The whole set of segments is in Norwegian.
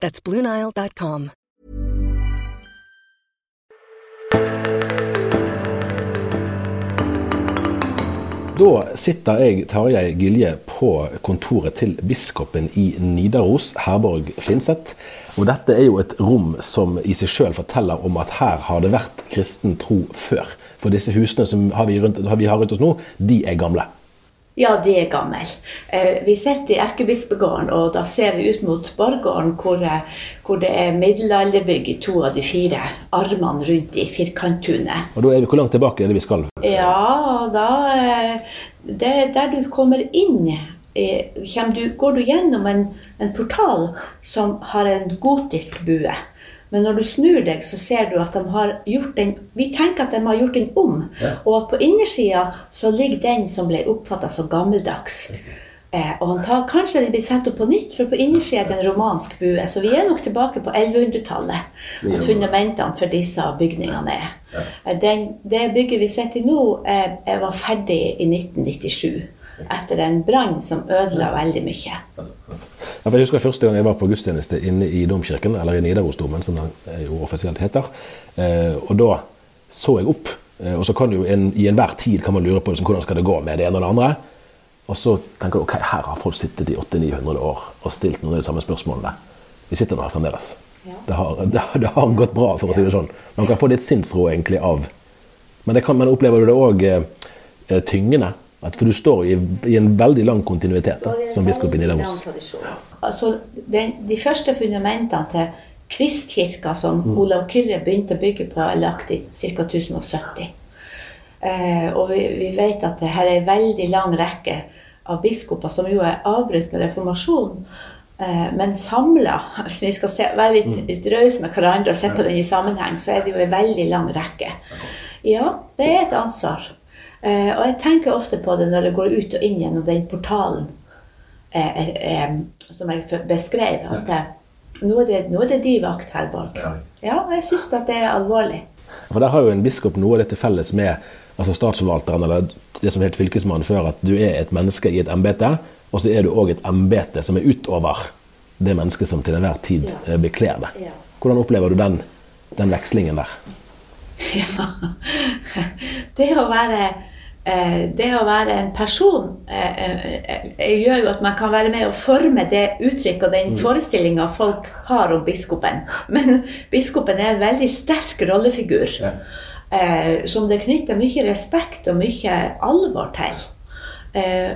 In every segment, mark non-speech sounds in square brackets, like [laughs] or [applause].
That's BlueNile.com. Da sitter jeg, Tarjei Gilje, på kontoret til biskopen i Nidaros, Herborg Finseth. Og dette er jo et rom som i seg sjøl forteller om at her har det vært kristen tro før. For disse husene som har vi, rundt, har vi har rundt oss nå, de er gamle. Ja, de er gamle. Eh, vi sitter i Erkebispegården, og da ser vi ut mot borggården hvor, hvor det er middelalderbygg i to av de fire armene rundt i firkanttunet. Og da er vi Hvor langt tilbake er det vi skal? Ja, da eh, det, Der du kommer inn eh, du, går du gjennom en, en portal som har en gotisk bue. Men når du snur deg, så ser du at de har gjort den Vi tenker at de har gjort den om. Ja. Og at på innersida så ligger den som ble oppfatta som gammeldags. Eh, og han tar, kanskje den blir satt opp på nytt, for på innersida er det en romansk bue. Så vi er nok tilbake på 1100-tallet. At fundamentene for disse bygningene er. Eh, den, det bygget vi sitter i nå, eh, var ferdig i 1997 etter en brann som ødela veldig mye. Ja, jeg husker første gang jeg var på gudstjeneste inne i domkirken, eller i Nidarosdomen, som den jo offisielt heter. Eh, og da så jeg opp. Eh, og så kan jo en, i enhver tid kan man lure på liksom, hvordan skal det gå med det ene og det andre. Og så tenker du ok, her har folk sittet i 800-900 år og stilt noen av de samme spørsmålene. Vi sitter nå her fremdeles. Ja. Det, har, [laughs] det, det, har, gått bra, for å si det sånn. Man kan få litt sinnsro egentlig av Men, kan, men opplever du det òg eh, tyngende? At, for du står i, i, en veldig lang kontinuitet da, som biskop i Nidaros. Altså, den, de første fundamentene til Kristkirka som mm. Olav Kyrre begynte å bygge på, er lagt i ca. 1070. Eh, og vi, vi, vet at det her er en veldig lang rekke av biskoper som jo er avbrutt med reformasjonen. Eh, men samla, [laughs] hvis vi skal se, være litt, mm. litt rause med hverandre og se på den i sammenheng, så er det jo en veldig lang rekke. Ja, det er et ansvar. Eh, og jeg tenker ofte på det når jeg går ut og inn gjennom den portalen eh, eh, som jeg beskrev. At ja. nå, er det, nå er det de vakt, Herborg. Ja, jeg syns at det er alvorlig. For Der har jo en biskop noe av det til felles med altså statsforvalteren eller det som het fylkesmannen før, at du er et menneske i et embete, og så er du òg et embete som er utover det mennesket som til enhver tid ja. bekler det. Ja. Hvordan opplever du den, den vekslingen der? [laughs] Ja, det å være eh, det å være en person eh, eh, gjør jo at man kan være med å forme det uttrykket og den mm. forestillinga folk har om biskopen. [laughs] Men biskopen er en veldig sterk rollefigur ja. som det knytter mye respekt og mye alvor til.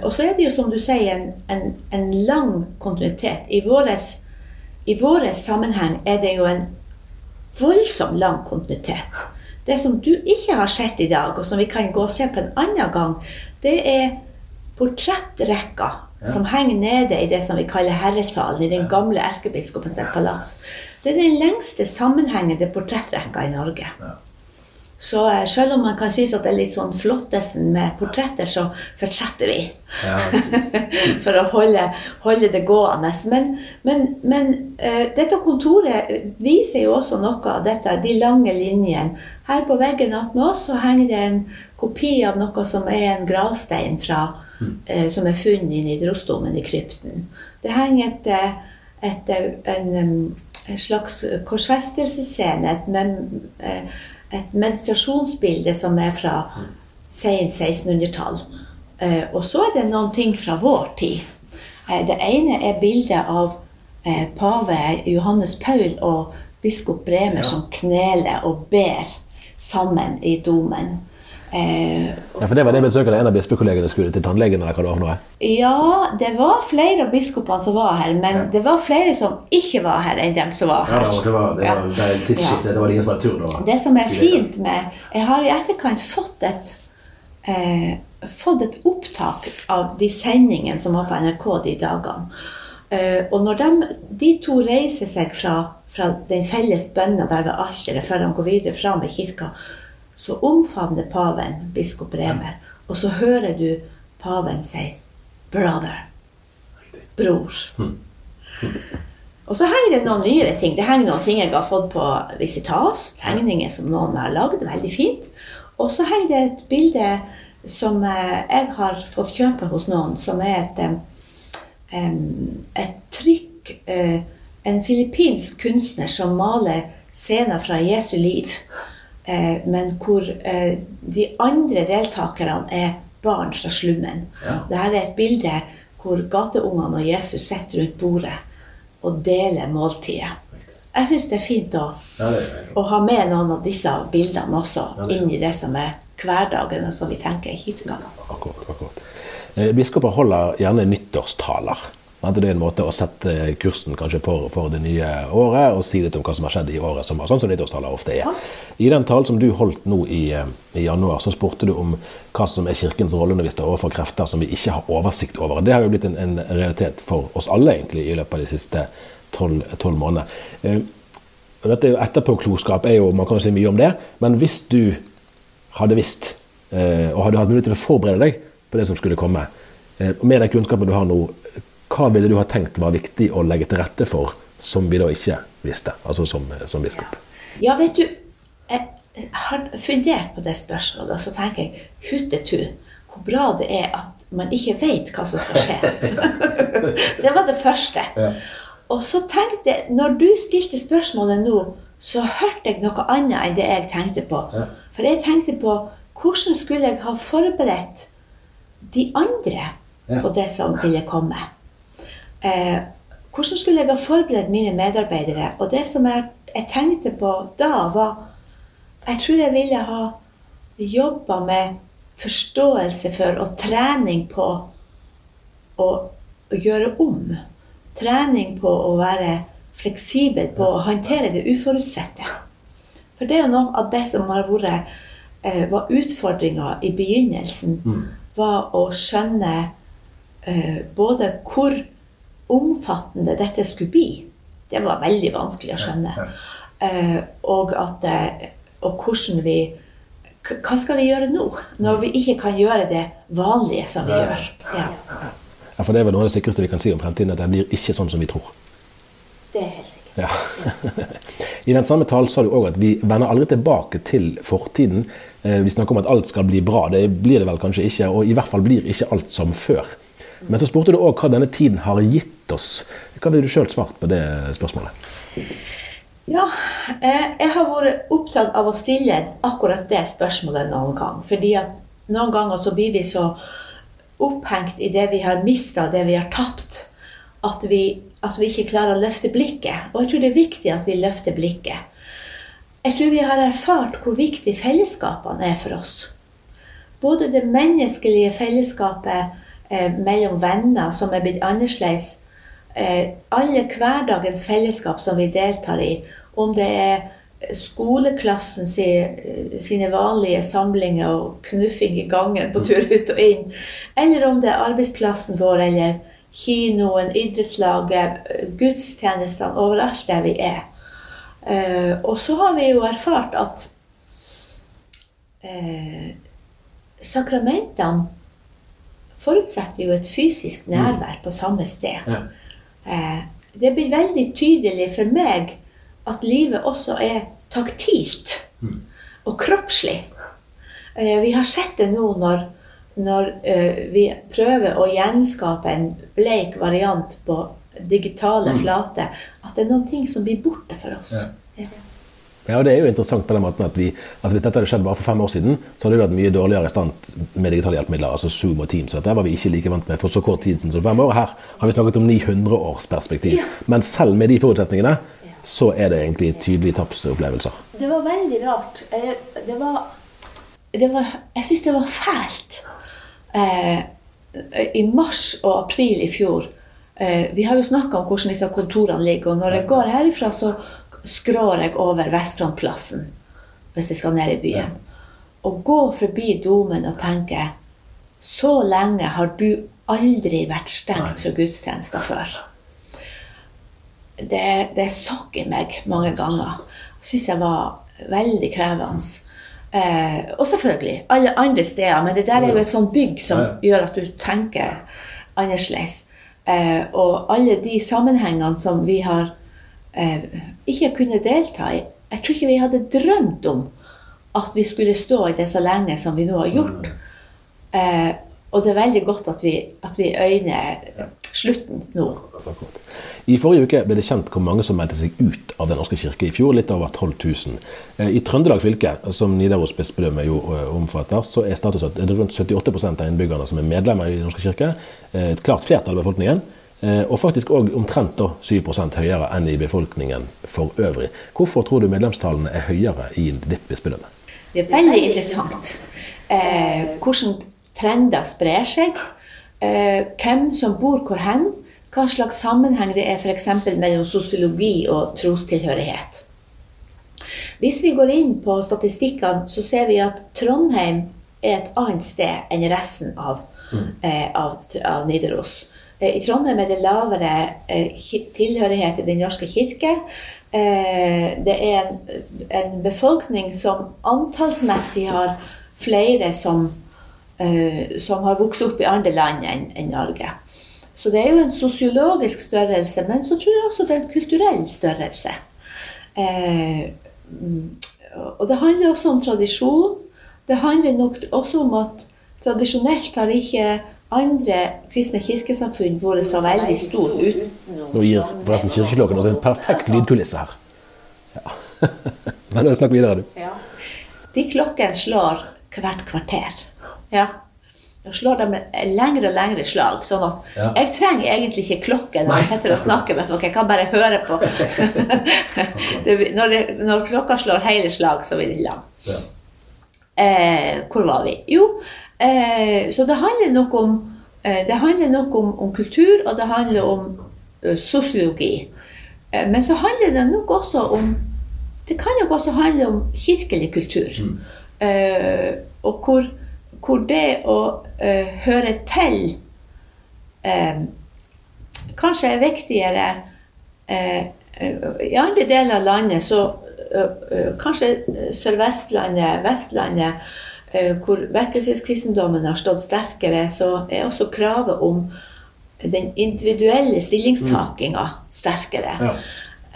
og så er det jo, som du sier, en, en, en lang kontinuitet. I vår sammenheng er det jo en voldsomt lang kontinuitet. Det som du ikke har sett i dag, og som vi kan gå og se på en annen gang, det er portrettrekka ja. som henger nede i det som vi kaller herresalen, i den gamle erkebiskopens palass. Det er den lengste sammenhengende portrettrekka i Norge. Ja. Så eh, selv om man kan synes at det er litt sånn flottesen med portretter, så fortsetter vi. Ja. [laughs] For å holde, holde det gående. Men, men, men uh, dette kontoret viser jo også noe av dette, de lange linjene. Her på veggen attmed oss så henger det en kopi av noe som er en gravstein fra, uh, som er funnet inne i Drosdomen i krypten. Det henger et, et, et, en, en slags korsfestelsesscene, mem- eh, et meditasjonsbilde som er fra sent 1600-tall. Eh, Og så er det noen ting fra vår tid. Eh, Det ene er bildet av eh, pave Johannes Paul og biskop Bremer som kneler og ber sammen i domen. Eh, ja, for det var det besøket en av bispekollegene skulle til tannlegen, eller hva det var for noe? Ja, det var flere av biskopene som var her, men det var flere som ikke var her enn dem som var her. det var, det var- det tidsskiftet, det var ingen som hadde tur da. Det som er fint med Jeg har i etterkant fått et, eh, fått et opptak av de sendingene som var på NRK de dagene. Eh, og når de, de to reiser seg fra, fra den felles bønna der ved alteret før de går videre fram i kirka, så omfavner paven biskop Bremer, og så hører du paven si 'brother'. Bror. Og så henger det noen nyere ting. Det henger noen ting jeg har fått på Visitas. Tegninger som noen har lagd. Veldig fint. Og så henger det et bilde som eh, jeg har fått kjøpe hos noen, som er et, eh, et trykk eh, En filippinsk kunstner som maler scener fra Jesu liv. Eh, men hvor eh, de andre deltakerne er barn fra slummen. Ja. Dette er et bilde hvor gateungene og Jesus sitter rundt bordet og deler måltidet. Jeg syns det er fint å, å ha med noen av disse bildene også inn i det som er hverdagen, og som vi tenker i kirka. Akkurat, akkurat. Eh, Biskoper holder gjerne nyttårstaler. Det er en måte å sette kursen kanskje for, for det nye året, og si litt om hva som har skjedd i året som var, sånn som nyttårstaler ofte er. I den talen som du holdt nå i, eh, i januar, så spurte du om hva som er kirkens rolle når vi står overfor krefter som vi ikke har oversikt over. Det har jo blitt en, en realitet for oss alle egentlig i løpet av de siste tolv månedene. Eh, dette er Etterpåklokskap er jo, man kan jo si mye om det, men hvis du hadde visst, eh, og hadde hatt mulighet til å forberede deg på det som skulle komme, eh, med den kunnskapen du har nå, hva ville du ha tenkt var viktig å legge til rette for, som vi da ikke visste, altså som, som biskop? Ja, vet du, jeg har fundert på det spørsmålet, og så tenker jeg huttetu, hvor bra det er at man ikke vet hva som skal skje. [laughs] det var det første. Og så tenkte jeg, når du stilte spørsmålet nå, så hørte jeg noe annet enn det jeg tenkte på. For jeg tenkte på hvordan skulle jeg ha forberedt de andre på det som ville komme. Eh, hvordan skulle jeg ha forberedt mine medarbeidere? Og det som jeg, jeg tenkte på da, var Jeg tror jeg ville ha jobba med forståelse for og trening på å, å gjøre om. Trening på å være fleksibel, på å håndtere det uforutsette. For det er jo noe av det som har vært eh, var utfordringa i begynnelsen, var å skjønne eh, både hvor omfattende dette skulle bli. Det var veldig vanskelig å skjønne. Eh, og, at, eh, og hvordan vi Hva skal vi gjøre nå, når vi ikke kan gjøre det vanlige som vi gjør? Ja, Ja, for det er vel noe av det sikreste vi kan si om fremtiden, at det blir ikke sånn som vi tror. det er helt sikkert. Ja. [laughs] I den samme talen sa du òg at vi vender aldri tilbake til fortiden. Eh, Vi snakker om at alt skal bli bra. Det blir det vel kanskje ikke, og i hvert fall blir ikke alt som før. Men så spurte du òg hva denne tiden har gitt oss. Hva ville du sjøl svart på det spørsmålet? Ja, eh, jeg har vært opptatt av å stille akkurat det spørsmålet noen gang. Fordi at noen ganger så blir vi så opphengt i det vi har mista, det vi har tapt, at vi, at vi ikke klarer å løfte blikket. Og jeg tror det er viktig at vi løfter blikket. Jeg tror vi har erfart hvor viktig fellesskapene er for oss. Både det menneskelige fellesskapet eh, mellom venner som er blitt annerledes, eh, alle hverdagens fellesskap som vi deltar i, om det er skoleklassen si, sine vanlige samlinger og knuffing i gangen på tur ut og inn, eller om det er arbeidsplassen vår eller kinoen, idrettslaget, gudstjenestene, overalt der vi er. Eh, og så har vi jo erfart at eh, sakramentene forutsetter jo et fysisk nærvær på samme sted. Ja. Eh, det blir veldig tydelig for meg at livet også er taktilt og kroppslig. Eh, vi har sett det nå når, når eh, vi prøver å gjenskape en bleik variant på digitale flater, at det er noen ting som blir borte for oss. Ja. Ja. Og det er jo interessant på den måten at vi, altså Hvis dette hadde skjedd bare for fem år siden, så hadde vi vært mye dårligere i stand med digitale hjelpemidler. altså Zoom og Teams. Dette var vi ikke like vant med for så kort tid siden som fem år. Her har vi snakket om 900 års perspektiv. Ja. Men selv med de forutsetningene, så er det egentlig tydelige tapsopplevelser. Det var veldig rart. Det var, det var Jeg syns det var fælt. Eh, I mars og april i fjor eh, Vi har jo snakka om hvordan disse kontorene ligger, og når jeg går herifra, så skrår jeg over Vestfrontplassen hvis jeg skal ned i byen. Å gå forbi domen og tenke Så lenge har du aldri vært stengt for gudstjenester før det, det sakk i meg mange ganger. Syns jeg var veldig krevende. Eh, og selvfølgelig alle andre steder, men det der er jo et sånt bygg som gjør at du tenker annerledes. Eh, og alle de sammenhengene som vi har ikke kunne delta i. Jeg tror ikke vi hadde drømt om at vi skulle stå i det så lenge som vi nå har gjort. Eh, og det er veldig godt at vi, at vi øyner slutten nå. I forrige uke ble det kjent hvor mange som meldte seg ut av Den norske kirke i fjor. Litt over 12 000. Eh, I Trøndelag fylke, som Nidaros bispedømme jo eh, omfatter, så er status at det er rundt 78% av innbyggerne som er medlemmer i Den norske kirke. Eh, Et klart flertall av befolkningen. Eh, Og faktisk òg omtrent da 7 høyere enn i befolkningen for øvrig. Hvorfor tror du medlemstallene er høyere i ditt bispedømme? Det er veldig interessant eh, hvordan trender sprer seg. Eh, hvem som bor hvor hen. Hva slags sammenheng det er f.eks. mellom sosiologi og trostilhørighet. Hvis vi går inn på statistikkene, så ser vi at Trondheim er et annet sted enn resten av, eh, av, av Nidaros. Eh, I Trondheim er det lavere eh, tilhørighet til Den norske kirke. Eh, det er en, befolkning som antallsmessig har flere som, som har vokst opp i andre land enn en Norge. Så det er jo en sosiologisk størrelse, men så tror jeg også det er en kulturell størrelse. Mm, og det handler også om tradisjon. Det handler nok også om at tradisjonelt har ikke andre kristne kirkesamfunn vært så veldig stor uten Nå gir forresten kirkeklokken oss en perfekt lydkulisse her. Ja. [laughs] Men snakk videre, du. De klokkene slår hvert kvarter. Ja. Da slår de lengre og lengre slag. sånn at Ja. jeg trenger egentlig ikke klokken når jeg sitter og snakker med folk. Jeg kan bare høre på. [laughs] det, når, det, når klokka slår hele slag, så blir den lang. Eh, hvor var vi? Jo, eh, så det handler nok om, eh, det handler nok om, om kultur, og det handler om eh, sosiologi. Eh, men så handler det nok også om Det kan nok også handle om kirkelig kultur. Eh, og hvor, hvor det å eh, høre til kanskje er viktigere I andre deler av landet så eh, Kanskje Sør-Vestlandet, Vestlandet, hvor vekkelseskristendommen har stått sterkere, så er også kravet om den individuelle stillingstakinga sterkere. Ja.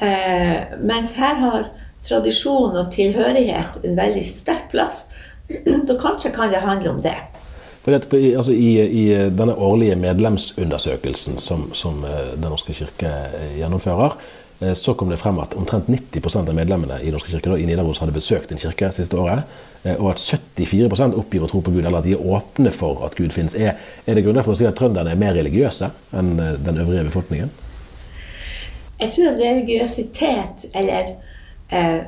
Eh, mens her har tradisjon og tilhørighet en veldig sterk plass. [clears throat] Så kanskje kan det handle om det. For at, for, i- altså, i, I denne årlige medlemsundersøkelsen som, som eh, Den norske kirke eh, gjennomfører, eh, så kom det frem at omtrent 90 av medlemmene i Norske kirke da, i Nidaros hadde besøkt en kirke siste året. Eh, Og at 74 oppgir å tro på Gud, eller at de er åpne for at Gud finnes. Er, er det grunnlag for å si at trønderne er mer religiøse enn eh, den øvrige befolkningen? Jeg tror at religiøsitet, eller eh,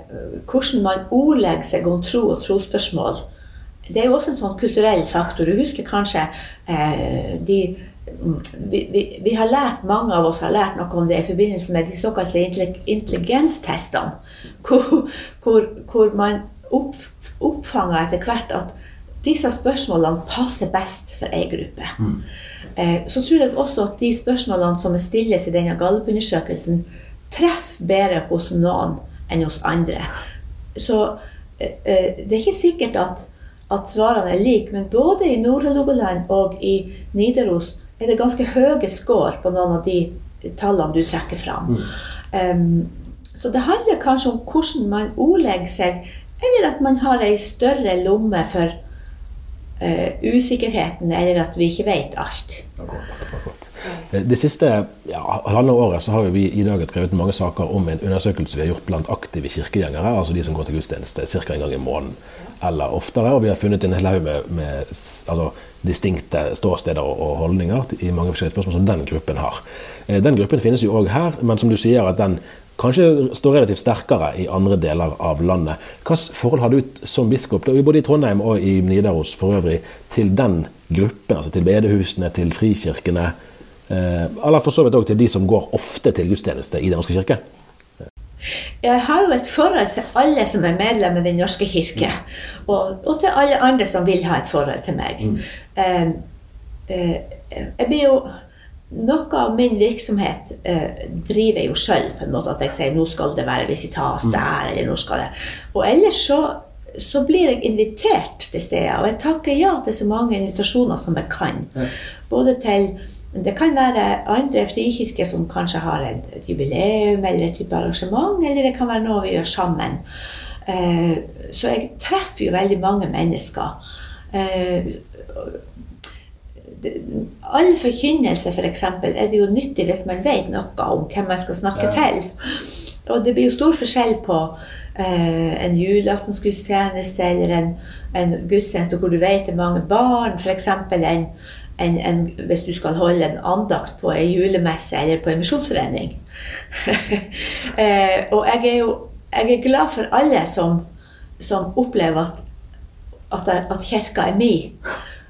hvordan man ordlegger seg om tro og trosspørsmål, det er jo også en sånn kulturell faktor. Du husker kanskje eh, de vi, vi, vi har lært, Mange av oss har lært noe om det i forbindelse med de såkalte intelli- intelligenstestene. [laughs] Hvor, hvor, hvor man opp, oppfanger etter hvert at disse spørsmålene passer best for ei gruppe. Eh, Så tror jeg også at de spørsmålene som stilles i denne gallupundersøkelsen, treffer bedre hos noen enn hos andre. Så eh, eh, det er ikke sikkert at, at svarene er like, men både i Nord-Hålogaland og i Nidaros er det ganske høye score på noen av de tallene du trekker fram. Um, så det handler kanskje om hvordan man ordlegger seg, eller at man har ei større lomme for uh, usikkerheten, eller at vi ikke vet alt. Eh, det siste ja, halvannet året så har vi i dag drevet mange saker om en undersøkelse vi har gjort blant aktive kirkegjengere, altså de som går til gudstjeneste ca. en gang i måneden eller oftere. Og vi har funnet en hel haug med, med altså, distinkte ståsteder og holdninger i mange forskjellige spørsmål som den gruppen har. Eh, den gruppen finnes jo òg her, men som du sier at den kanskje står relativt sterkere i andre deler av landet. Hvilket forhold har du som biskop, både i Trondheim og i Nidaros for øvrig, til den gruppen, altså til bedehusene, til frikirkene? Eh, eller for så vidt òg til de som går ofte til gudstjeneste i Den norske kirke? Jeg har jo et forhold til alle som er medlem i Den norske kirke. Og, og, til alle andre som vil ha et forhold til meg. Mm. Uh, uh, jeg blir jo Noe av min virksomhet eh, driver jeg jo sjøl, på en måte at jeg sier nå skal det være visitas mm. der, eller nå skal det Og ellers så, så blir jeg invitert til steder, og jeg takker ja til så mange invitasjoner som jeg kan. Både til det kan være andre frikirker som kanskje har et, et, jubileum eller et type arrangement, eller det kan være noe vi gjør sammen. Eh, så jeg treffer jo veldig mange mennesker. Uh, all forkynnelse, f.eks., for eksempel, er det jo nyttig hvis man vet noe om hvem man skal snakke til. Og det blir jo stor forskjell på eh, en julaftensgudstjeneste eller en, en gudstjeneste hvor du vet det er mange barn, f.eks. en en, en, hvis du skal holde en andakt på ei julemesse eller på en misjonsforening. [laughs] eh, og jeg er jo jeg er glad for alle som, som opplever at, at, at, kirka er mi,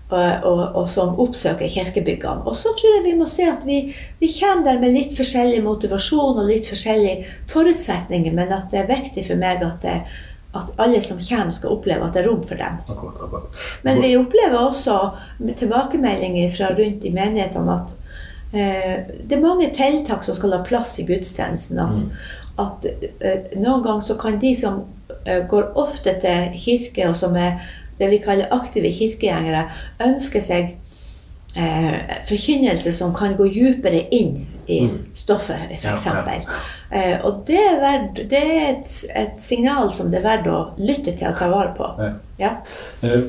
og, og, og, som oppsøker kirkebyggene. Og så tror jeg vi må se at vi, vi kommer der med litt forskjellig motivasjon og litt forskjellige forutsetninger, men at det er viktig for meg at det, at alle som kommer, skal oppleve at det er rom for dem. Akkurat, akkurat. Men vi opplever også tilbakemeldinger fra rundt i menighetene at eh, det er mange tiltak som skal ha plass i gudstjenesten. At, mm. at eh, noen ganger så kan de som eh, går ofte til kirke, og som er det vi kaller aktive kirkegjengere, ønsker seg eh, forkynnelse som kan gå dypere inn i mm. stoffet, f.eks. Ja, ja. eh, og det er, verd, det er et, et, signal som det er verdt å lytte til og ta vare på. Ja. Eh,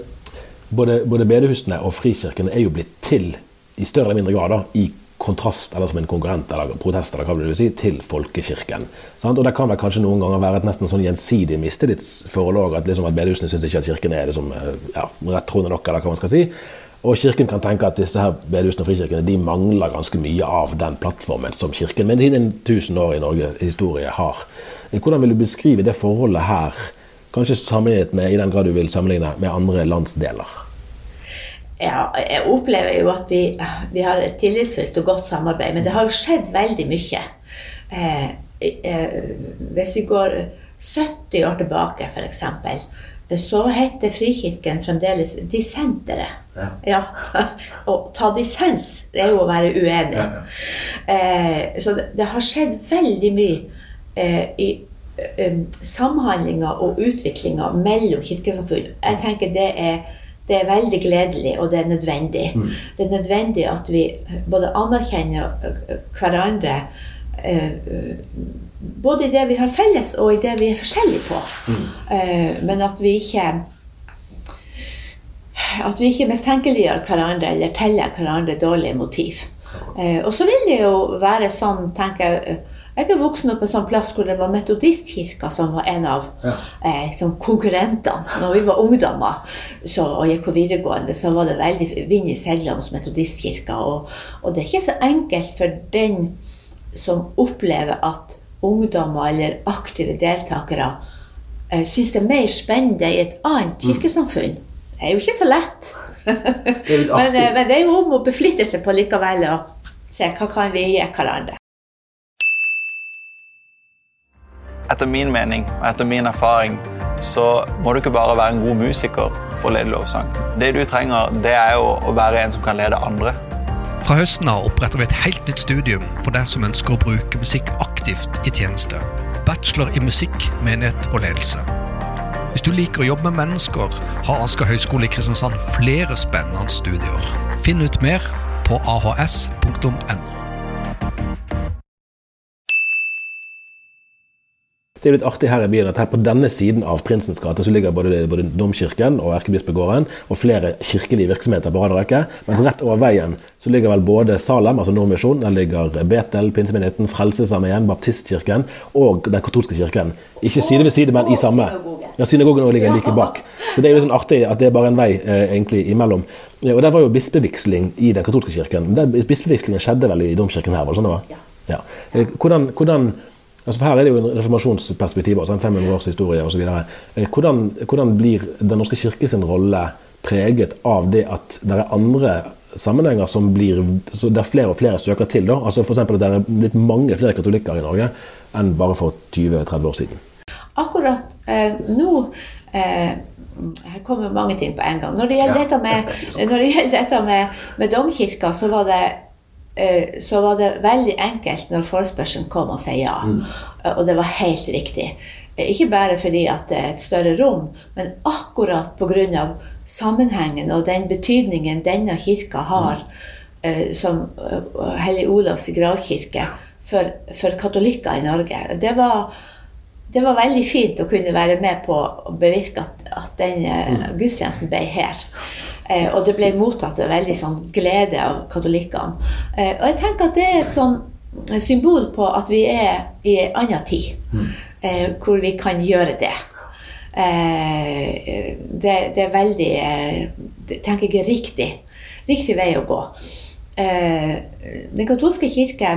både, både, bedehusene og frikirkene er jo blitt til i større eller mindre grad da, i kontrast eller som en konkurrent eller protest eller hva vil du si, til folkekirken. Sant? Og Det kan vel kanskje noen ganger være et nesten sånn gjensidig mistillitsforhold òg. At, liksom, at bedehusene syns ikke at kirken er liksom, eh, ja, rettroende nok, eller hva man skal si. Og Kirken kan tenke at disse her bedehusene og frikirkene de mangler ganske mye av den plattformen som Kirken med sine 1000 år i Norge historie har. Hvordan vil du beskrive det forholdet her, kanskje sammenlignet med, i den grad du vil sammenligne med andre landsdeler? Ja, jeg opplever jo at vi, vi har et tillitsfullt og godt samarbeid, men det har jo skjedd veldig mye. Eh, eh, hvis vi går 70 år tilbake, f.eks., så heter Frikirken fremdeles Dissenteret. Ja. ja. [laughs] Å ta dissens, det er jo å være uenig. Ja, ja. Eh, så det, det, har skjedd veldig mye eh, i eh, samhandlinga og utviklinga mellom kirkesamfunn. Jeg tenker det er, det er veldig gledelig, og det er nødvendig. Mm. Det er nødvendig at vi både anerkjenner hverandre eh, både i det vi har felles, og i det vi er forskjellige på. Mm. Eh, men at vi ikke at vi ikke mistenkeliggjør hverandre eller teller hverandre dårlige motiv. Eh, og så vil det jo være sånn, tenker jeg Jeg er voksen opp på en sånn plass hvor det var Metodistkirka som var en av ja. eh, konkurrentene. Når vi var ungdommer så, og gikk på videregående, så var det veldig vind i seilene hos Metodistkirka. Og, og det er ikke så enkelt for den som opplever at ungdommer eller aktive deltakere eh, syns det er mer spennende i et annet mm. kirkesamfunn. Det er jo ikke så lett. [laughs] men, uh, men, det er jo om å beflitte seg på likevel og se hva kan vi gi hverandre. Etter min mening og etter min erfaring så må du ikke bare være en god musiker for å lede lovsang. Det du trenger, det er jo å være en som kan lede andre. Fra høsten av oppretter vi et helt nytt studium for deg som ønsker å bruke musikk aktivt i tjeneste. Bachelor i musikk, menighet og ledelse. Hvis du liker å jobbe med mennesker, har Asker høgskole i Kristiansand flere spennende studier. Finn ut mer på ahs.no. Det er litt artig her i byen at her på denne siden av Prinsens gate så ligger både, både Domkirken og Erkebispegården og flere kirkelige virksomheter på rad og rekke. Mens rett over veien så ligger vel både Salem, altså Nordmisjon, der ligger Betel, Pinsemenigheten, Frelsesarmeen, Baptistkirken og Den katolske kirken. Ikke side ved side, men i samme. Ja, Synagogen også ligger like bak. Så det er jo litt sånn artig at det er bare en vei eh, egentlig imellom. Ja, og Der var jo bispevigsling i Den katolske kirken. Den Bispevigslingen skjedde vel i Domkirken her? var det sånn det var? Ja. ja. Hvordan, hvordan Altså for Her er det jo en reformasjonsperspektiv, altså en 500 års historie osv. Hvordan, hvordan blir Den norske kirke sin rolle preget av det at det er andre sammenhenger som blir, så der flere og flere søker til? da, altså F.eks. at det er blitt mange flere katolikker i Norge enn bare for 20-30 år siden. Akkurat eh, nå eh, Her kommer mange ting på en gang. Når det gjelder dette med, når det gjelder dette med, med domkirka, så var det eh, så var det veldig enkelt når forespørselen kom og sa ja. Mm. Og det var helt riktig. Eh, Ikke bare fordi at det er et større rom, men akkurat pga. sammenhengen og den betydningen denne kirka har eh, som eh, Hellig Olavs gravkirke for, for katolikker i Norge. Det var, det var veldig fint å kunne være med på å bevirke at, at den mm. gudstjenesten ble her. Eh, og det ble mottatt med veldig sånn glede av katolikkene. Eh, og jeg tenker at det er et sånn symbol på at vi er i en annen tid, eh, hvor vi kan gjøre det. Eh, det, det er veldig eh, det tenker er riktig, riktig vei å gå. Eh, den katolske kirke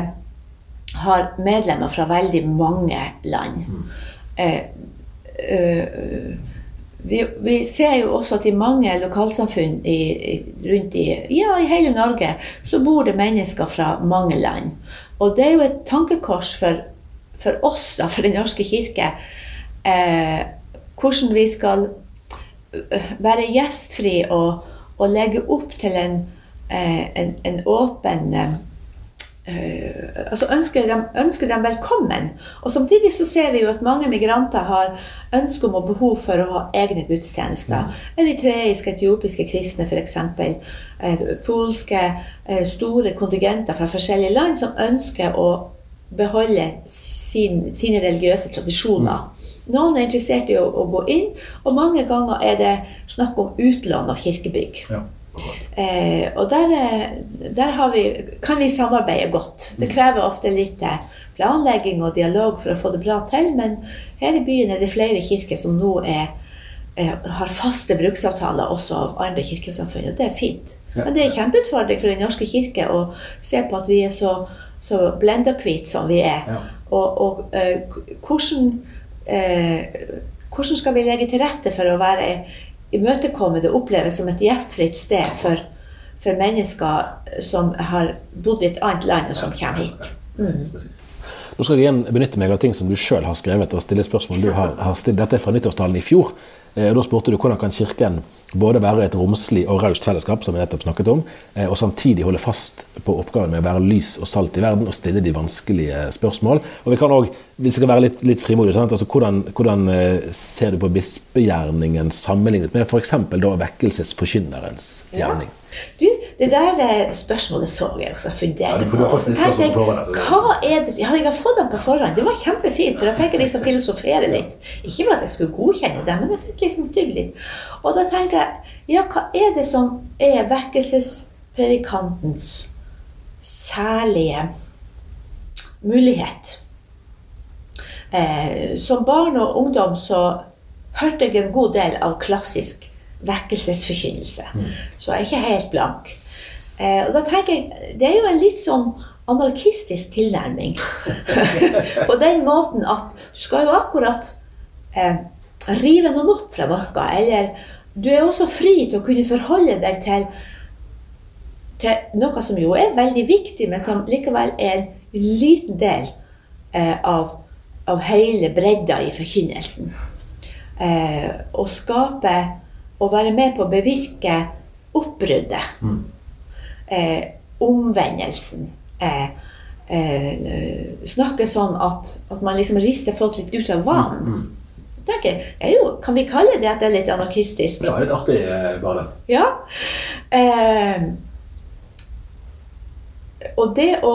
har medlemmer fra veldig mange land. Eh, eh, vi, vi ser jo også at i mange lokalsamfunn i, rundt i, ja, i hele Norge så bor det mennesker fra mange land. Og det er jo et tankekors for, for oss, da, for Den norske kirke, eh, hvordan vi skal øh, være gjestfri og, og legge opp til en, eh, en, en åpen eh, eh, altså ønsker dem, ønsker dem velkommen. Og samtidig så ser vi jo at mange migranter har ønske om og behov for å ha egne gudstjenester. Eritreiske, etiopiske kristne f.eks. Eh, polske eh, store kontingenter fra forskjellige land som ønsker å beholde sin, sine religiøse tradisjoner. Noen er interessert i å, å gå inn, og mange ganger er det snakk om utlån av kirkebygg. Eh, og der, eh, der har vi, kan vi samarbeide godt. Det krever ofte litt eh, planlegging og dialog for å få det bra til, men her i byen er det flere kirker som nå er, er, har faste bruksavtaler også av andre kirkesamfunn, og det er fint. Men det er en kjempeutfordring for Den norske kirke å se på at vi er så, så blenda hvite som vi er. Og, og eh, hvordan, eh, hvordan skal vi legge til rette for å være imøtekommende og oppleves som et gjestfritt sted for, for mennesker som har bodd i et annet land, og som kommer hit. Nå skal jeg igjen benytte meg av ting som du sjøl har skrevet, og stille spørsmål du har, har stilt. Dette er fra nyttårstalen i fjor. Eh, Da spurte du hvordan kan Kirken både være et romslig og raust fellesskap, som vi nettopp snakket om, eh, og samtidig holde fast på oppgaven med å være lys og salt i verden og stille de vanskelige spørsmål. Og vi kan òg, hvis vi skal være litt, litt frimodige? Altså, hvordan, hvordan eh, ser du på bispegjerningen sammenlignet med f.eks. vekkelsesforkynnerens gjerning? Du, det der eh, spørsmålet så jeg også funderte på. så tenkte jeg, altså. hva er det Ja, jeg har fått dem på forhånd. Det var kjempefint, for da fikk jeg liksom filosofere litt. Ikke for at jeg skulle godkjenne det, men jeg fikk liksom tygge litt. Og da tenker jeg, ja, hva er det som er vekkelsespredikantens særlige mulighet? Eh, som barn og ungdom så hørte jeg en god del av klassisk vekkelsesforkynnelse. Så jeg er ikke helt blank. Eh, og da tenker jeg, Det er jo en litt sånn anarkistisk tilnærming. [laughs] På den måten at du skal jo akkurat eh, rive noen opp fra noe. Eller du er også fri til å kunne forholde deg til, til noe som jo er veldig viktig, men som likevel er en liten del eh, av, av hele bredda i forkynnelsen. Eh, å skape og være med på å bevirke oppbruddet. Eh, omvendelsen. Eh, eh, snakke sånn at, at man liksom rister folk litt ut av vanen. tenker er jo, Kan vi kalle det at det er litt anarkistisk? Det var litt artig, eh, bare. Ja. Eh, og det å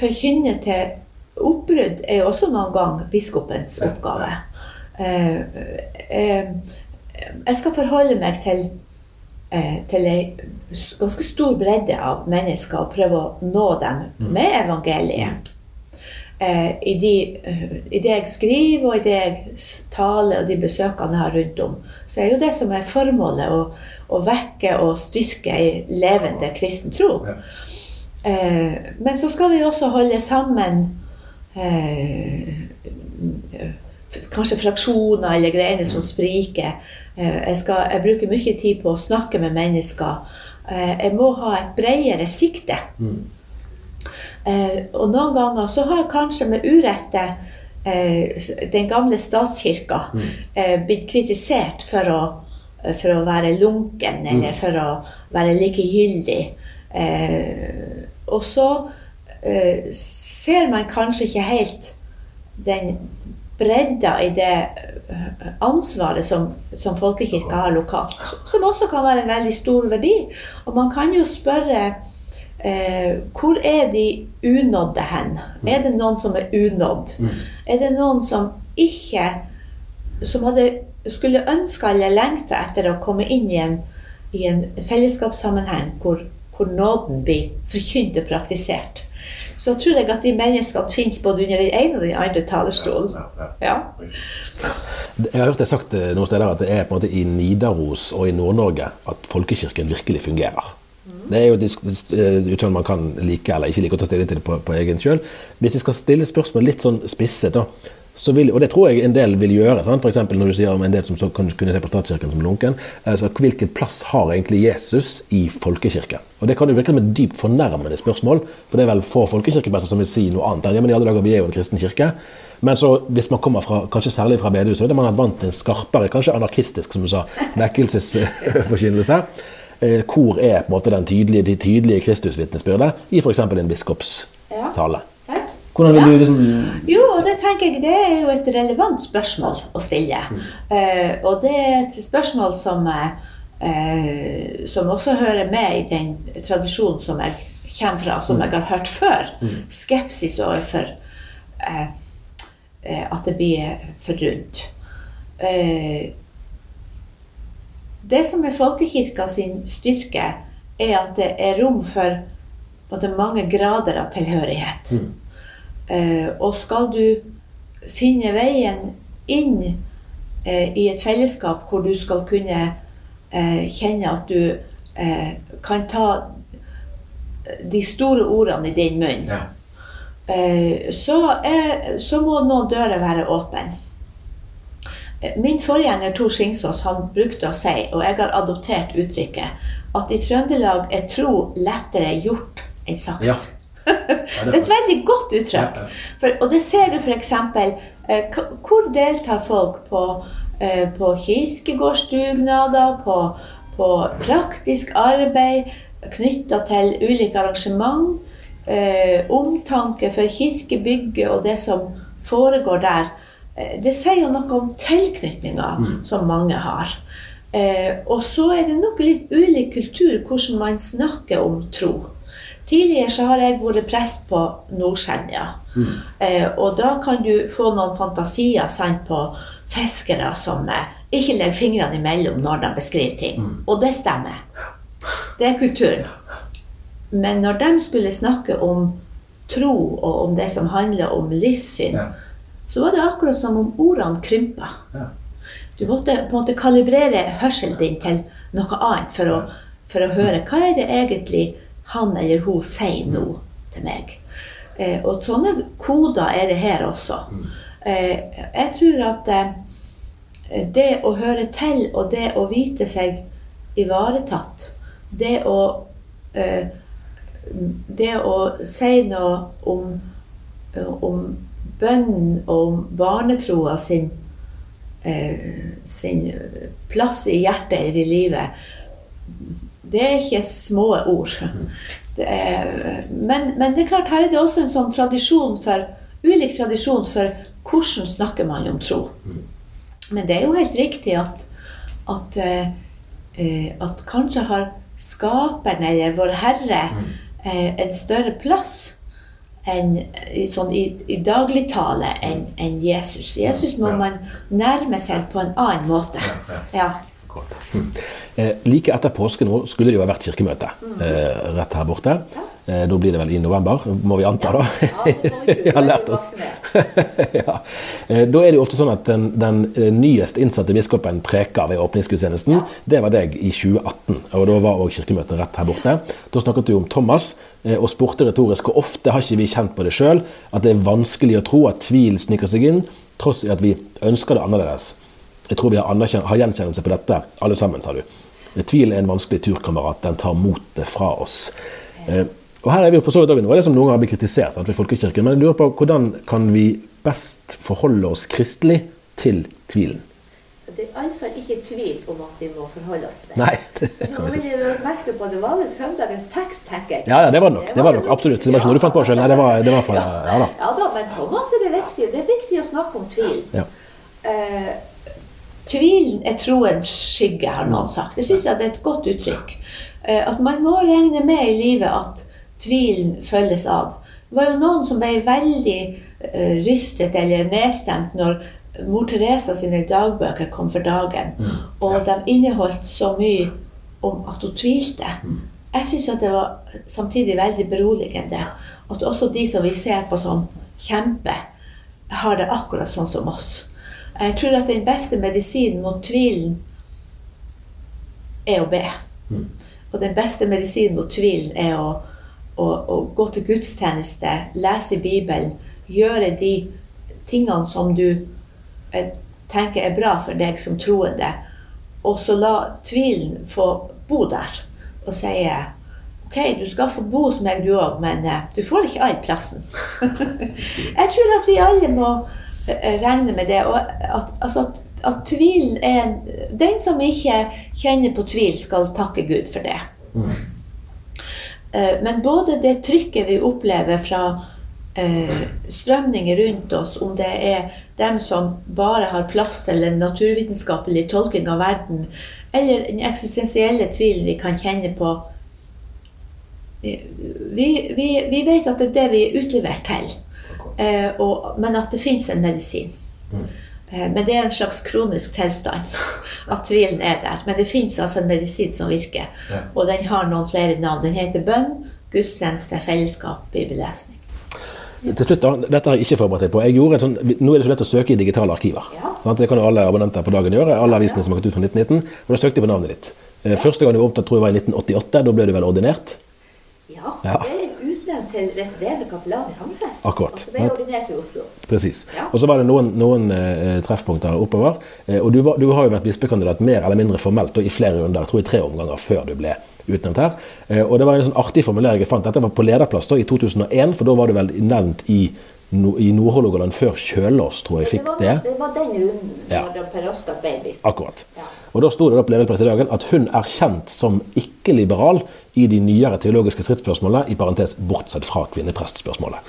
forkynne til oppbrudd er jo også noen gang biskopens oppgave. Eh, eh, jeg skal forholde meg til, eh, til ei ganske stor bredde av mennesker og prøve å nå dem med evangeliet. Eh, i, de, I det jeg skriver, og i det jeg taler, og de besøkene jeg har rundt om, så er jo det som er formålet, å, å vekke og styrke ei levende kristen tro. Eh, men så skal vi også holde sammen eh, Kanskje fraksjoner eller greiner som spriker. Eh, jeg, skal, jeg bruker mye tid på å snakke med mennesker. Eh, jeg må ha et bredere sikte. Mm. og noen ganger så har kanskje med urette eh, den gamle statskirka mm. blitt kritisert for å, for å være lunken eller for å være likegyldig. Eh, og så eh, ser man kanskje ikke helt den bredda i det eh, ansvaret som, som folkekirka har lokalt. Som også kan være en veldig stor verdi. Og man kan jo spørre eh, hvor er de unådde hen? Er det noen som er unådd? Er det noen som ikke Som hadde, skulle ønske eller lengte etter å komme inn i en, i en fellesskapssammenheng hvor, hvor nåden blir forkynt og praktisert? Så tror jeg at de menneskene finnes både under den ene og den andre talerstolen. Ja. Jeg har hørt det sagt eh, noen steder at det er på en måte i Nidaros og i Nord-Norge at folkekirken virkelig fungerer. Det er jo et eh, utsagn man kan like eller ikke like å ta stilling til på, på egen kjøl. Hvis jeg skal stille spørsmål litt sånn spisset, da, vil, og det tror jeg en del vil gjøre, sant? for når du sier om en del som så kunne se på statskirken som lunken, altså hvilken plass har egentlig Jesus i folkekirken? Og Det kan jo virke som et dypt fornærmende spørsmål, for det er vel få folkekirkeprester som vil si noe annet enn ja, men i alle dager, vi er jo en kristen kirke. Men så hvis man kommer fra, kanskje særlig fra bedehuset, der man er vant til en skarpere, kanskje anarkistisk, som du sa, vekkelsesforkynnelse, [laughs] eh, hvor er på en måte den tydelige, de tydelige Kristusvitnesbyrdet i f.eks. en biskopstale? Sant? Hvordan vil du liksom Jo, det tenker jeg det er jo et relevant spørsmål å stille. Eh, og det er et spørsmål som, uh, som også hører med i den tradisjonen som jeg kommer fra, som jeg har hørt før. Skepsis overfor uh, at det blir for rundt. Det som er folkekirka sin styrke, er at det er rom for både mange grader av tilhørighet. Eh, og skal du finne veien inn eh, i et fellesskap hvor du skal kunne eh, kjenne at du eh, kan ta de store ordene i din munn, Ja. eh, så, er, så må noen dører være åpne. Eh, Min forgjenger Tor Skingsås han brukte å si, og jeg har adoptert uttrykket, at i Trøndelag er tro lettere gjort enn sagt. Ja. Det er et veldig godt uttrykk. For, og det ser du f.eks. Eh, hvor deltar folk på, eh, på kirkegårdsdugnader, på, på praktisk arbeid knytta til ulike arrangement, eh, omtanke for kirkebygget og det som foregår der. Eh, det sier jo noe om tilknytninga som mange har. Eh, og så er det nok litt ulik kultur hvordan man snakker om tro. Tidligere så har jeg vært prest på Nordsenja. Eh, og da kan du få noen fantasier sant, på fiskere som eh, ikke legger fingrene imellom når de beskriver ting. Og det stemmer. Det er kulturen. Men når de skulle snakke om tro og om det som handler om livssyn, Ja. så var det akkurat som om ordene krympa. Ja. Du måtte på en måte kalibrere hørselen din til noe annet for å, for å høre hva er det egentlig han eller hun sier nå til meg. Eh, og sånne koder er det her også. Eh, jeg tror at eh, det å høre til og det å vite seg ivaretatt, det å eh, det å si noe om, om bønnen og om barnetroa sin, eh, sin plass i hjertet eller i livet, det er ikke små ord. Det er, men, men det er klart, her er det også en sånn tradisjon for, ulik tradisjon for hvordan snakker man om tro. Men det er jo helt riktig at, at, eh, eh, at kanskje har Skaperen eller Vår Herre eh, en større plass enn i, sånn, i, i dagligtale enn en Jesus. Jesus må man nærme seg på en annen måte. Ja. Eh, like etter påske nå skulle det jo ha vært kirkemøte eh, rett her borte. Eh, da blir det vel i november, må vi anta, da. [laughs] Vi har lært oss. [laughs] ja. Eh, Da er det jo ofte sånn at den, den nyest innsatte biskopen preker ved åpningsgudstjenesten. Det var deg i 2018, og da var òg kirkemøtet rett her borte. Da snakket du om Thomas, og spurte retorisk hvor ofte har ikke vi kjent på det sjøl at det er vanskelig å tro at tvil sniker seg inn, tross i at vi ønsker det annerledes. Jeg tror vi har, har gjenkjennelse på dette, alle sammen, sa du. Tvil er en vanskelig turkamerat, den tar motet fra oss. Eh, og her er vi jo for så vidt også noe av det som noen har blitt kritisert sant, ved folkekirken, men jeg lurer på hvordan kan vi best forholde oss kristelig til tvilen? Det er iallfall ikke tvil om at vi må forholde oss til det. Nei, det kan vi jeg oppmerksom på, Det var vel søndagens tekst, tenker jeg. Ja, ja, det var det nok. Det var nok, absolutt. Det var ikke noe du fant på selv. Nei, det var, det var fra, ja da. Ja da, men Thomas er det viktig. Det er viktig å snakke om tvil. Ja. Eh, tvilen er troens skygge, har noen sagt. Det syns jeg det er et godt uttrykk. Eh, at man må regne med i livet at tvilen følges ad. Det var jo noen som ble veldig eh, rystet eller nedstemt når mor Teresa sine dagbøker kom for dagen, og de inneholdt så mye om at hun tvilte. Jeg syns det var samtidig veldig beroligende at også de som vi ser på som kjemper, har det akkurat sånn som oss. Jeg tror at den beste medisinen mot tvilen er å be. Og den beste medisinen mot tvilen er å, å, å gå til gudstjeneste, lese Bibelen, gjøre de tingene som du eh, tenker er bra for deg som troende, og så la tvilen få bo der. Og si OK, du skal få bo hos meg, du òg, men eh, du får ikke all plassen. [laughs] Jeg tror at vi alle må regne med det. Og at, altså, at, at tvilen er en, Den som ikke kjenner på tvil, skal takke Gud for det. Mm. Men både det trykket vi opplever fra eh, strømninger rundt oss, om det er dem som bare har plass til en naturvitenskapelig tolking av verden, eller den eksistensielle tvilen vi kan kjenne på eh, vi, vi, vi vet at det er det vi er utlevert til, eh, og, men at det fins en medisin. Eh, Men det er en slags kronisk tilstand [laughs] at tvilen er der. Men det fins altså en medisin som virker, og den har noen flere navn. Den heter bønn, gudstjeneste, fellesskap, bibellesning. Til slutt Dette har jeg ikke forberedt deg på. Sånn, nå er det så lett å søke i digitale arkiver. Ja. Det kan jo alle abonnenter på dagen gjøre. Alle avisene som har gått ut fra 1919. Og da søkte jeg på navnet ditt. Eh, Første gang du var opptatt, tror jeg var i 1988. Da ble du vel ordinert? Ja, Ja. det til residerende kapellan i Hammerfest. Akkurat. Altså, ble ordinert i Oslo. Presis. Ja. Og så var det noen, noen eh, treffpunkter oppover. Eh, og du, var, du har jo vært bispekandidat mer eller mindre formelt og i flere runder, jeg tror i tre omganger før du ble utnevnt her. Eh, og det var en sånn artig formulering jeg fant. Dette var på lederplass da, i 2001, for da var du vel nevnt i, no, i Nord-Hålogaland før Kjølås, tror jeg Det fikk var, det. det var den runden Ja. da Per Oskar ble biskop. Akkurat. Ja. Og da sto det opp på lederplass i dagen at hun er kjent som ikke-liberal i de nyere teologiske stridsspørsmålene, i parentes bortsett fra kvinneprestspørsmålet. [laughs]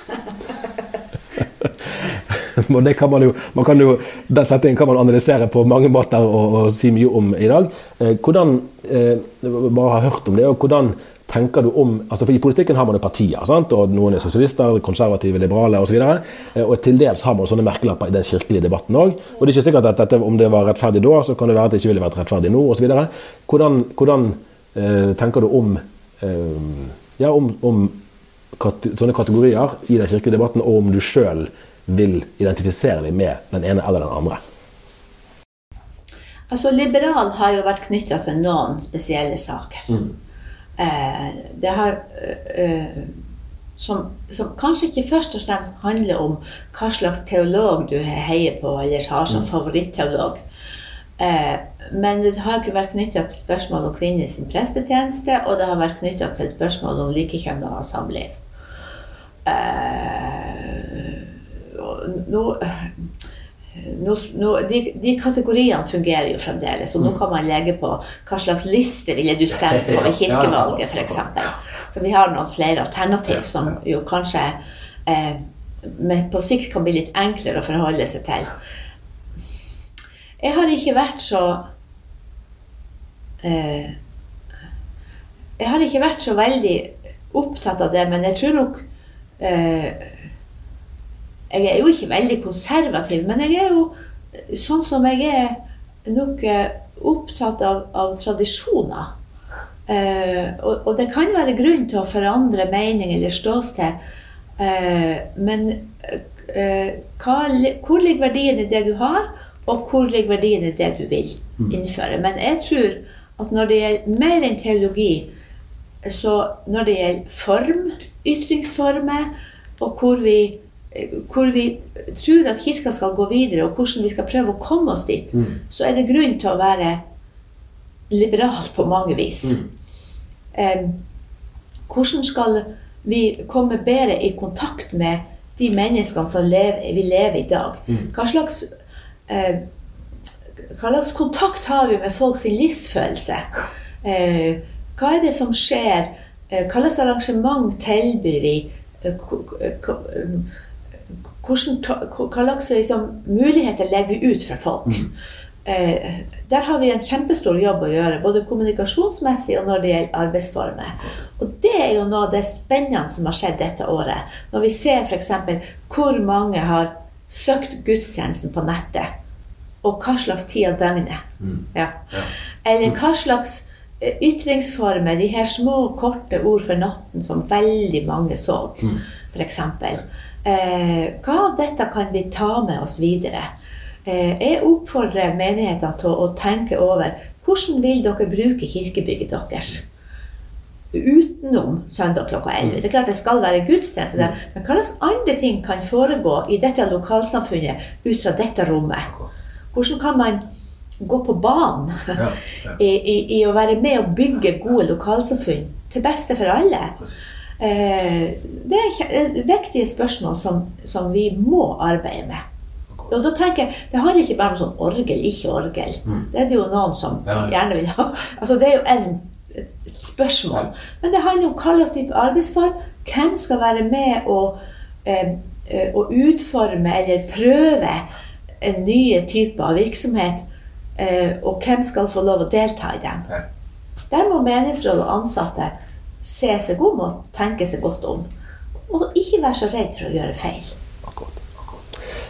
Og det kan man jo, man kan jo, Den settingen kan man analysere på mange måter og, og si mye om i dag. Eh, hvordan, eh, bare har hørt om det, og hvordan tenker du om altså for I politikken har man jo partier. sant? og Noen er sosialister, konservative, liberale osv. Og, eh, og til dels har man sånne merkelapper i den kirkelige debatten òg. Og det er ikke sikkert at dette, om det var rettferdig da, så kan det være at det ikke ville vært rettferdig nå osv. Hvordan, hvordan eh, tenker du om, eh, ja, om, om kate, sånne kategorier i den kirkelige debatten, og om du sjøl vil identifisere deg med den ene eller den andre? Altså, liberal har jo vært knytta til noen spesielle saker. Eh, det har eh, eh, som, som kanskje ikke først og fremst handler om hva slags teolog du heier på eller har som favoritteolog. Eh, men det har ikke vært knytta til spørsmål om kvinners prestetjeneste, og det har vært knytta til spørsmål om likekjønna samliv. Eh, og nå, nå, nå, de, de kategoriene fungerer jo fremdeles, og nå kan man legge på hva slags liste ville du stemme på [laughs] ved kirkevalget, f.eks. Så vi har noen flere alternativ som jo kanskje eh, på sikt kan bli litt enklere å forholde seg til. jeg har ikke vært så eh, Jeg har ikke vært så veldig opptatt av det, men jeg tror nok eh, Jeg er jo ikke veldig konservativ, men jeg er jo sånn som jeg er nok eh, opptatt av, av tradisjoner. Eh, og, og, det kan være grunn til å forandre mening eller ståsted, eh, men eh, hva, hvor ligger verdien i det du har, og hvor ligger verdien i det du vil mm. innføre? Men jeg tror at når det gjelder mer enn teologi, så når det gjelder form, ytringsformer, og hvor vi, hvor vi tror at Kirka skal gå videre, og hvordan vi skal prøve å komme oss dit, mm. så er det grunn til å være liberal på mange vis. Mm. Eh, hvordan skal vi komme bedre i kontakt med de menneskene som lever, vi lever i dag? Mm. Hva slags, eh, hva slags kontakt har vi med folks livsfølelse? Eh, hva er det som skjer? Eh, hva slags arrangement tilbyr vi? Hva slags liksom, muligheter legger vi ut for folk? Mm. Eh, der har vi en kjempestor jobb å gjøre, både kommunikasjonsmessig og når det gjelder arbeidsformer. Og det er jo noe av det spennende som har skjedd dette året. Når vi ser f.eks. hvor mange har søkt gudstjenesten på nettet, og hva slags tid av døgnet. Mm. Ja. Eller hva slags eh, ytringsformer, de her små, korte ord for natten som veldig mange så, mm. f.eks. Eh, hva av dette kan vi ta med oss videre? Eh, jeg oppfordrer menighetene til å tenke over hvordan vil dere bruke kirkebygget deres utenom søndag klokka 11. Det er klart det skal være gudstjeneste der, men hva slags andre ting kan foregå i dette lokalsamfunnet ut fra dette rommet? Hvordan kan man gå på banen ja, ja. [laughs] I, i, I, å være med og bygge gode lokalsamfunn til beste for alle? Eh, det er viktige spørsmål som, som vi må arbeide med. Og da tenker jeg, Det handler ikke bare om sånn orgel, ikke orgel. Mm. Det er det jo noen som ja. gjerne vil ha. Altså, det er jo en, et spørsmål. Ja. Men det handler om hva slags type arbeidsform. Hvem skal være med å, eh, eh å utforme eller prøve en nye type av virksomhet? Eh, og hvem skal få lov å delta i dem? Der må menighetsråd og ansatte se seg om og tenke seg godt om. Og ikke være så redd for å gjøre feil. akkurat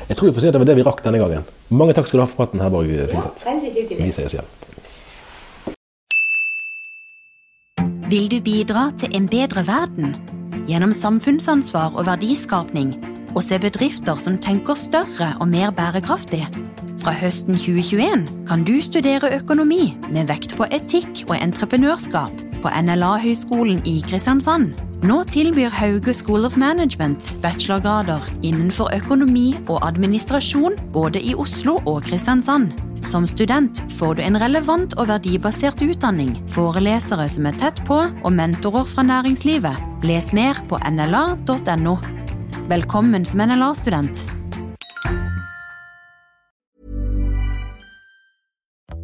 Jeg tror vi får si at det var det vi rakk denne gangen. Mange takk skal du ha for praten, Herborg Finseth. Ja, veldig hyggelig. Vi ses igjen. Vil du bidra til en bedre verden? Gjennom samfunnsansvar og verdiskapning, og se bedrifter som tenker større og mer bærekraftig? Fra høsten 2021 kan du studere økonomi med vekt på etikk og entreprenørskap på NLA-høgskolen i Kristiansand. Nå tilbyr Hauge School of Management bachelorgrader innenfor økonomi og administrasjon både i Oslo og Kristiansand. Som student får du en relevant og verdibasert utdanning, forelesere som er tett på, og mentorer fra næringslivet. Les mer på nla.no. Velkommen som NLA-student.